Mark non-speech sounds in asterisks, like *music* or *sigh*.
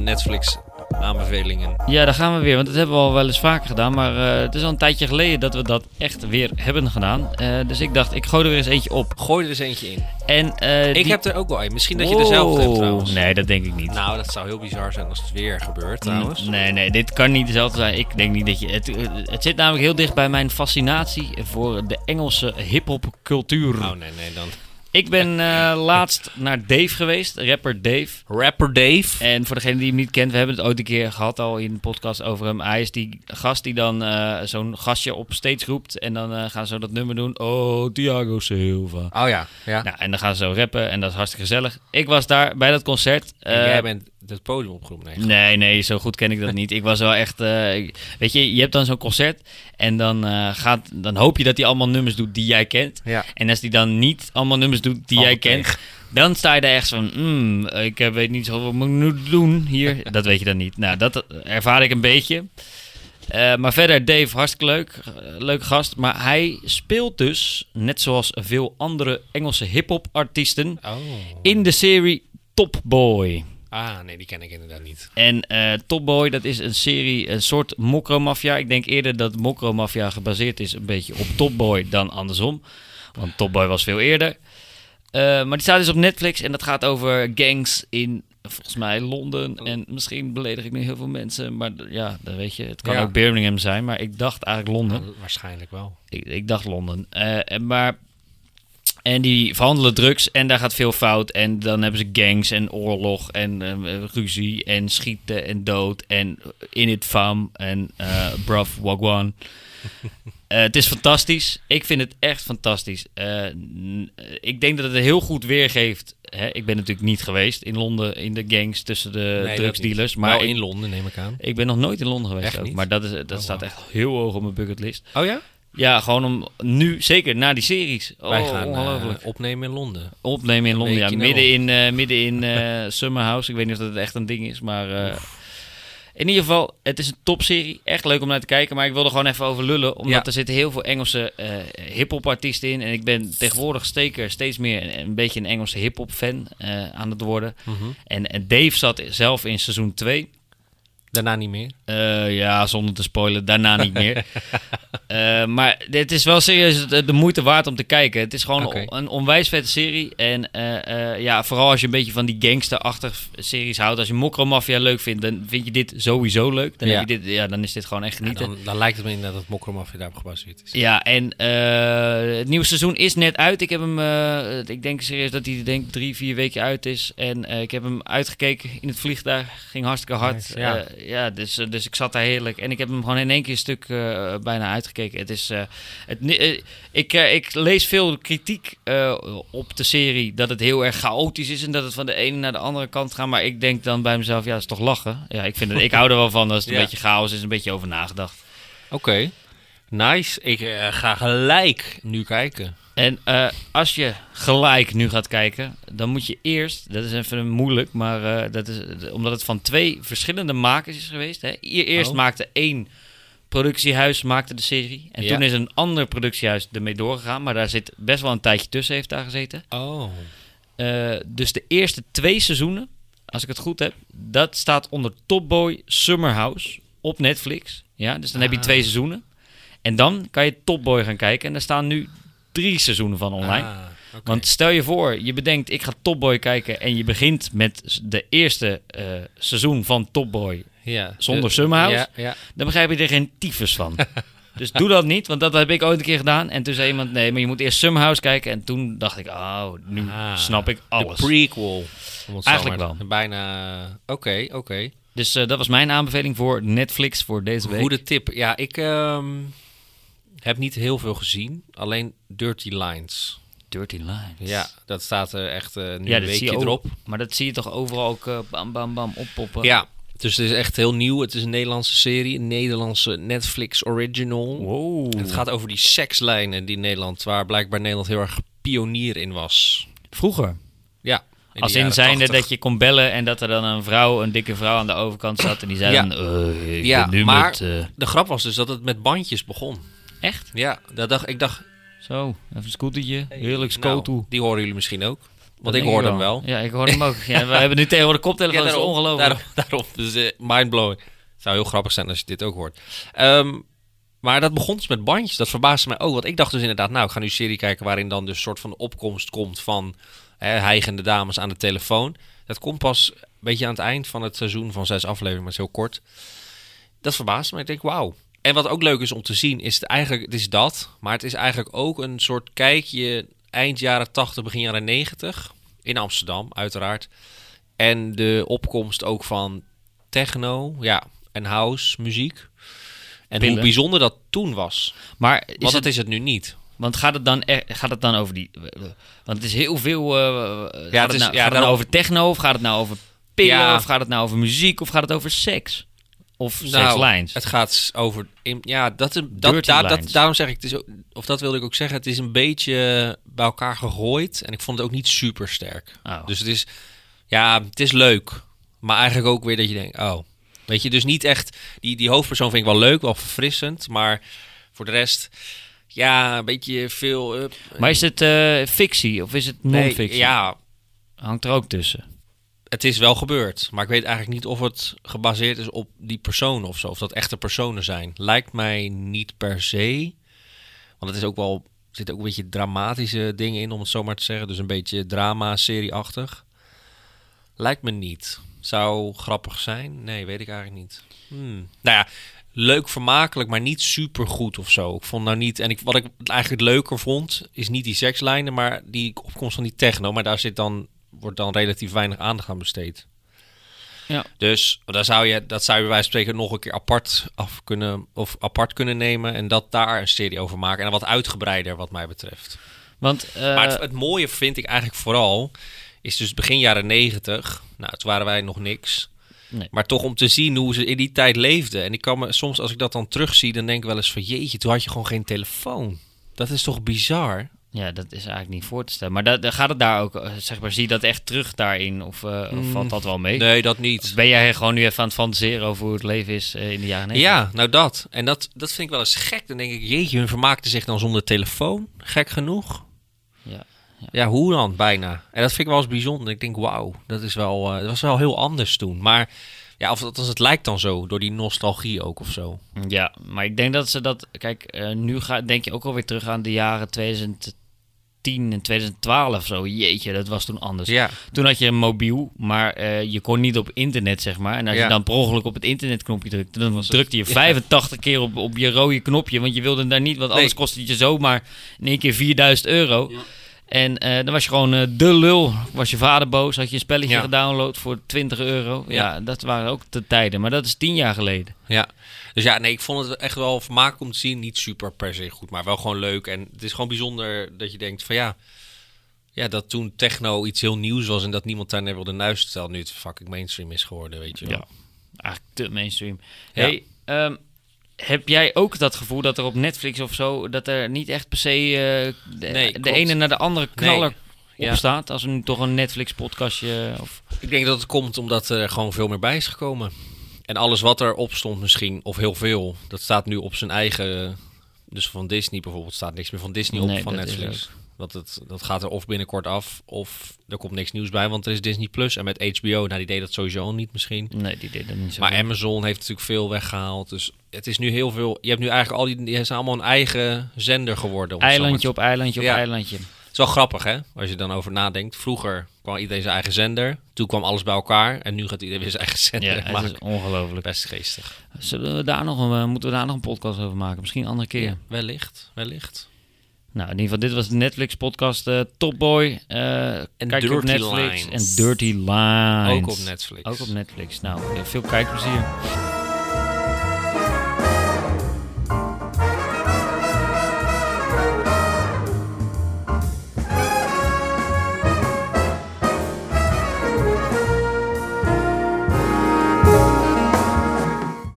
Netflix aanbevelingen. Ja, daar gaan we weer, want dat hebben we al wel eens vaker gedaan. Maar eh, het is al een tijdje geleden dat we dat echt weer hebben gedaan. Eh, dus ik dacht, ik gooi er weer eens eentje op. Gooi er eens eentje in. En, eh, Ik die- heb er ook wel een. Misschien dat je dezelfde hebt trouwens. Nee, dat denk ik niet. Nou, dat zou heel bizar zijn als het weer gebeurt trouwens. Nee, nee, dit kan niet dezelfde zijn. Ik denk niet dat je. Het, het zit namelijk heel dicht bij mijn fascinatie voor de Engelse hip-hop cultuur. Oh nee, nee, dan. Ik ben eh, laatst naar Dave geweest, rapper Dave. Rapper Dave. En voor degene die hem niet kent, we hebben het ooit een keer gehad al in een podcast over hem. Hij is die gast die dan eh, zo'n gastje op stage roept. En dan eh, gaan ze dat nummer doen. Oh, Thiago Silva. Oh ja, ja. Nou, en dan gaan ze zo rappen en dat is hartstikke gezellig. Ik was daar bij dat concert. En jij bent het podium opgeroepen. Nee. Nee, nee, zo goed ken ik dat niet. Ik was wel echt. weet je, je hebt dan zo'n concert. En dan, gaat, dan hoop je dat hij allemaal nummers doet die jij kent. Ja. En als hij dan niet allemaal nummers doet die jij kent. Dan sta je daar echt van. "Hmm, ik eh, weet niet zo wat ik doen hier. *laughs* dat weet je dan niet. Nou, dat ervaar ik een beetje. Eh, maar verder, Dave, hartstikke leuk. Eh, leuke gast. Maar hij speelt dus, net zoals veel andere Engelse hip-hop artiesten. Oh. in de serie Top Boy. Ah, nee, die ken ik inderdaad niet. En eh Top Boy, dat is een serie, een soort Mokro-mafia. Ik denk eerder dat Mokro-mafia gebaseerd is een beetje op Top Boy dan andersom. Want Top Boy was veel eerder. Eh, maar die staat dus op Netflix en dat gaat over gangs in, volgens mij, Londen. En misschien beledig ik nu heel veel mensen, maar ja, dat weet je. Het kan Ja. ook Birmingham zijn, maar ik dacht eigenlijk Londen. Waarschijnlijk wel. Ik, ik dacht Londen. Eh, en maar. En die verhandelen drugs en daar gaat veel fout. En dan hebben ze gangs en oorlog en eh, ruzie en schieten en dood en in it fam en eh bruv wagwan. *laughs* Eh, het is fantastisch. Ik vind het echt fantastisch. Eh, n- ik denk dat het heel goed weergeeft. Hè, ik ben natuurlijk niet geweest in Londen in de gangs tussen de Nee, drugsdealers. Maar ik, in Londen, neem ik aan. ik ben nog nooit in Londen geweest. Ook, maar dat, is, dat Oh, staat echt heel hoog op mijn bucketlist. Oh ja? Ja, gewoon om nu, zeker na die series. Oh, Wij gaan ongelooflijk. eh, opnemen in Londen. Opnemen in Londen, ja. nou. Midden in, eh, midden in eh, *laughs* Summerhouse. Ik weet niet of dat echt een ding is, maar... in ieder geval, het is een topserie. Echt leuk om naar te kijken. Maar ik wilde gewoon even over lullen. Omdat Ja. er zitten heel veel Engelse eh hip-hop artiesten in. En ik ben tegenwoordig steker, steeds meer een, een beetje een Engelse hip-hop fan eh, aan het worden. Mhm. En, en Dave zat zelf in seizoen 2. Daarna niet meer. Eh, ja, zonder te spoilen, daarna niet meer. *laughs* Eh, maar het is wel serieus de, moeite waard om te kijken. Het is gewoon een onwijs vette serie. En eh, eh, ja, vooral als je een beetje van die gangsterachtige series houdt. Als je Mokro Mafia leuk vindt, dan vind je dit sowieso leuk. Dan, Ja. heb je dit, ja, dan is dit gewoon echt Ja, genieten. dan, dan lijkt het me inderdaad dat Mokromafia daarop gebaseerd is. Ja, en het nieuwe seizoen is net uit. Ik heb hem, ik denk serieus dat hij denk drie, vier weken uit is. En ik heb hem uitgekeken in het vliegtuig. Ging hartstikke hard. Nice, ja. Ja dus, dus ik zat daar heerlijk. En ik heb hem gewoon in één keer een stuk bijna uitgekeken. Het is, eh, het, eh, ik, eh, ik lees veel kritiek op de serie dat het heel erg chaotisch is. En dat het van de ene naar de andere kant gaat. Maar ik denk dan bij mezelf, ja, dat is toch lachen. Ja, ik, vind het, ik *laughs* hou er wel van als het Ja. een beetje chaos is. Een beetje over nagedacht. Oké. Nice. Ik ga gelijk nu kijken. En als je gelijk nu gaat kijken, dan moet je eerst, dat is even moeilijk, maar dat is omdat het van twee verschillende makers is geweest. Hè. Eerst Oh. maakte één productiehuis maakte de serie. En Ja. toen is een ander productiehuis ermee doorgegaan, maar daar zit best wel een tijdje tussen, heeft daar gezeten. Oh. Eh, dus de eerste twee seizoenen, als ik het goed heb, dat staat onder Top Boy Summer House op Netflix. Ja, dus dan heb je Ah. twee seizoenen. En dan kan je Top Boy gaan kijken. En daar staan nu drie seizoenen van online. Ah. Want stel je voor, je bedenkt, ik ga Top Boy kijken. En je begint met de eerste eh, seizoen van Top Boy. Ja. zonder De- Summerhouse? Ja, ja. Dan begrijp je er geen tyfus van. *laughs* dus doe dat niet, want dat heb ik ooit een keer gedaan. En toen zei iemand, nee, maar je moet eerst Summerhouse kijken. En toen dacht ik, oh, nu Ah, snap ik alles. De prequel. Eigenlijk maar- wel. Bijna. Oké, oké. Dus eh, dat was mijn aanbeveling voor Netflix voor deze week. Goede tip. Ja, ik ehm, heb niet heel veel gezien. Alleen Dirty Lines. Dirty Lines. Ja, dat staat er echt eh, nu ja een weekje erop. Maar dat zie je toch overal ook eh, bam, bam, bam oppoppen. Ja, dus het is echt heel nieuw. Het is een Nederlandse serie. Een Nederlandse Netflix original. Wow. Het gaat over die sekslijnen die Nederland, waar blijkbaar Nederland heel erg pionier in was. Vroeger. Ja. in Als in zijnde 80. dat je kon bellen en dat er dan een vrouw, een dikke vrouw aan de overkant zat. En die zei Ja. dan, eh, ik Ja, ben nu maar- met... eh, De grap was dus dat het met bandjes begon. echt? Ja, dat dacht, ik dacht... Zo, even een scootertje. Heerlijk nou, scooter. die horen jullie misschien ook. Want ik hoorde hem wel. Ja, ik hoorde hem ook. Ja, we hebben nu tegenwoordig koptelefoon, dat is daarom, ongelooflijk. Daarom, daarom. *laughs* Dus eh, mindblowing. Het zou heel grappig zijn als je dit ook hoort. Ehm, maar dat begon dus met bandjes. Dat verbaasde mij ook. Want ik dacht dus inderdaad, nou, ik ga nu een serie kijken waarin dan dus een soort van opkomst komt van hè, hijgende dames aan de telefoon. Dat komt pas een beetje aan het eind van het seizoen van zes afleveringen, maar is heel kort. Dat verbaasde me. Ik denk, wauw. En wat ook leuk is om te zien, is het eigenlijk, het is dat, maar het is eigenlijk ook een soort kijkje eind jaren 80, begin jaren 90 in Amsterdam, uiteraard. En de opkomst ook van techno, ja, en house muziek. En Pillen. hoe bijzonder dat toen was. Maar is Want het, dat is het nu niet. want gaat het dan er, gaat het dan over die? Want het is heel veel. eh, gaat het is- nou, ja, gaat het nou over techno of gaat het nou over pillen Ja. of gaat het nou over muziek of gaat het over seks of Nou, sekslines? Het gaat over. in- ja, dat, dat, daar- dat, lines. daarom zeg ik, het is, ook- of dat wilde ik ook zeggen, het is een beetje bij elkaar gegooid. En ik vond het ook niet super sterk. Oh. Dus het is, ja, het is leuk. Maar eigenlijk ook weer dat je denkt, oh. Weet je, dus niet echt, die, die hoofdpersoon vind ik wel leuk, wel verfrissend. Maar voor de rest, ja, een beetje veel. eh, maar is het eh, fictie of is het nee, non-fictie? ja, Hangt er ook tussen. Het is wel gebeurd. Maar ik weet eigenlijk niet of het gebaseerd is op die personen of zo. Of dat echte personen zijn. Lijkt mij niet per se. Want het is ook wel. Er ook een beetje dramatische dingen in, om het zo maar te zeggen. Dus een beetje drama-serie-achtig. Lijkt me niet. Zou grappig zijn? Nee, weet ik eigenlijk niet. Hmm. Nou ja, leuk, vermakelijk, maar niet super goed of zo. Ik vond nou niet. En ik, wat ik eigenlijk leuker vond, is niet die sekslijnen, maar die opkomst van die techno. Maar daar zit dan, wordt dan relatief weinig aandacht aan besteed. Ja. Dus daar zou je, dat zou je bij wijze van spreken nog een keer apart af kunnen of apart kunnen nemen en dat daar een serie over maken en wat uitgebreider wat mij betreft. Want eh, Maar het, het mooie vind ik eigenlijk vooral is dus begin jaren negentig. Nou, toen waren wij nog niks. Nee. Maar toch om te zien hoe ze in die tijd leefden. En ik kan me soms, als ik dat dan terugzie, dan denk ik wel eens van jeetje, toen had je gewoon geen telefoon. Dat is toch bizar? Ja, dat is eigenlijk niet voor te stellen. Maar dat, gaat het daar ook, eh, zeg maar, zie je dat echt terug daarin of, eh, of Mm. valt dat wel mee? Nee, dat Of niet. ben jij gewoon nu even aan het fantaseren over hoe het leven is eh, in de jaren 90? Ja, nou dat. En dat, dat vind ik wel eens gek. Dan denk ik, jeetje, hun vermaakten zich dan zonder telefoon. Gek genoeg. Ja, Ja, hoe dan bijna? En dat vind ik wel eens bijzonder. Ik denk, wauw, dat is wel, dat was wel heel anders toen. Maar ja, of althans, het lijkt dan zo, door die nostalgie ook of zo. Ja, maar ik denk dat ze dat... Kijk, nu ga, denk je ook alweer terug aan de jaren 2010 en 2012 zo. Jeetje, dat was toen anders. Ja, Toen had je een mobiel, maar eh, je kon niet op internet, zeg maar. En als Ja. je dan per ongeluk op het internetknopje drukte, dan Was het- drukte je 85 keer op, op je rode knopje. Want je wilde daar niet, want anders Nee. kostte het je zomaar in één keer 4000 euro. En eh, dan was je gewoon eh, de lul. Was je vader boos, had je een spelletje Ja. gedownload voor 20 euro. Ja. Ja. dat waren ook de tijden. Maar dat is tien jaar geleden. ja. Dus ja, nee, ik vond het echt wel vermakelijk om te zien. Niet super per se goed, maar wel gewoon leuk. En het is gewoon bijzonder dat je denkt van ja... Ja, dat toen techno iets heel nieuws was en dat niemand daar naar wilde luisteren. Terwijl nu het fucking mainstream is geworden, weet je wel. Ja. Eigenlijk te mainstream. Ja. Hey, ehm, heb jij ook dat gevoel dat er op Netflix of zo... dat er niet echt per se eh, de, Nee, de klopt. ene naar de andere knaller Nee. Ja. op staat? Als er nu toch een Netflix-podcastje... Of... Ik denk dat het komt omdat er gewoon veel meer bij is gekomen. En alles wat erop stond misschien, of heel veel, dat staat nu op zijn eigen... Dus van Disney bijvoorbeeld staat niks meer van Disney op Nee, van Netflix. Want het, dat gaat er of binnenkort af, of er komt niks nieuws bij, want er is Disney Plus. En met HBO, nou die deed dat sowieso al niet misschien. Nee, die deed dat niet zo. Maar goed. Amazon heeft natuurlijk veel weggehaald. Dus het is nu heel veel... Je hebt nu eigenlijk al die... Die zijn allemaal een eigen zender geworden. Eilandje op eilandje op Ja. eilandje. het is wel grappig, hè? Als je dan over nadenkt. Vroeger kwam iedereen zijn eigen zender. Toen kwam alles bij elkaar. En nu gaat iedereen weer zijn eigen zender Ja, maken. is ongelooflijk. Best geestig. Zullen we daar nog een, eh, moeten we daar nog een podcast over maken? Misschien een andere keer. Ja, wellicht. Wellicht. Nou, in ieder geval, dit was de Netflix-podcast uh, Top Boy. eh En kijk op Netflix. Lines. En Dirty Lines. Ook op Netflix. Ook op Netflix. Nou, veel kijkplezier.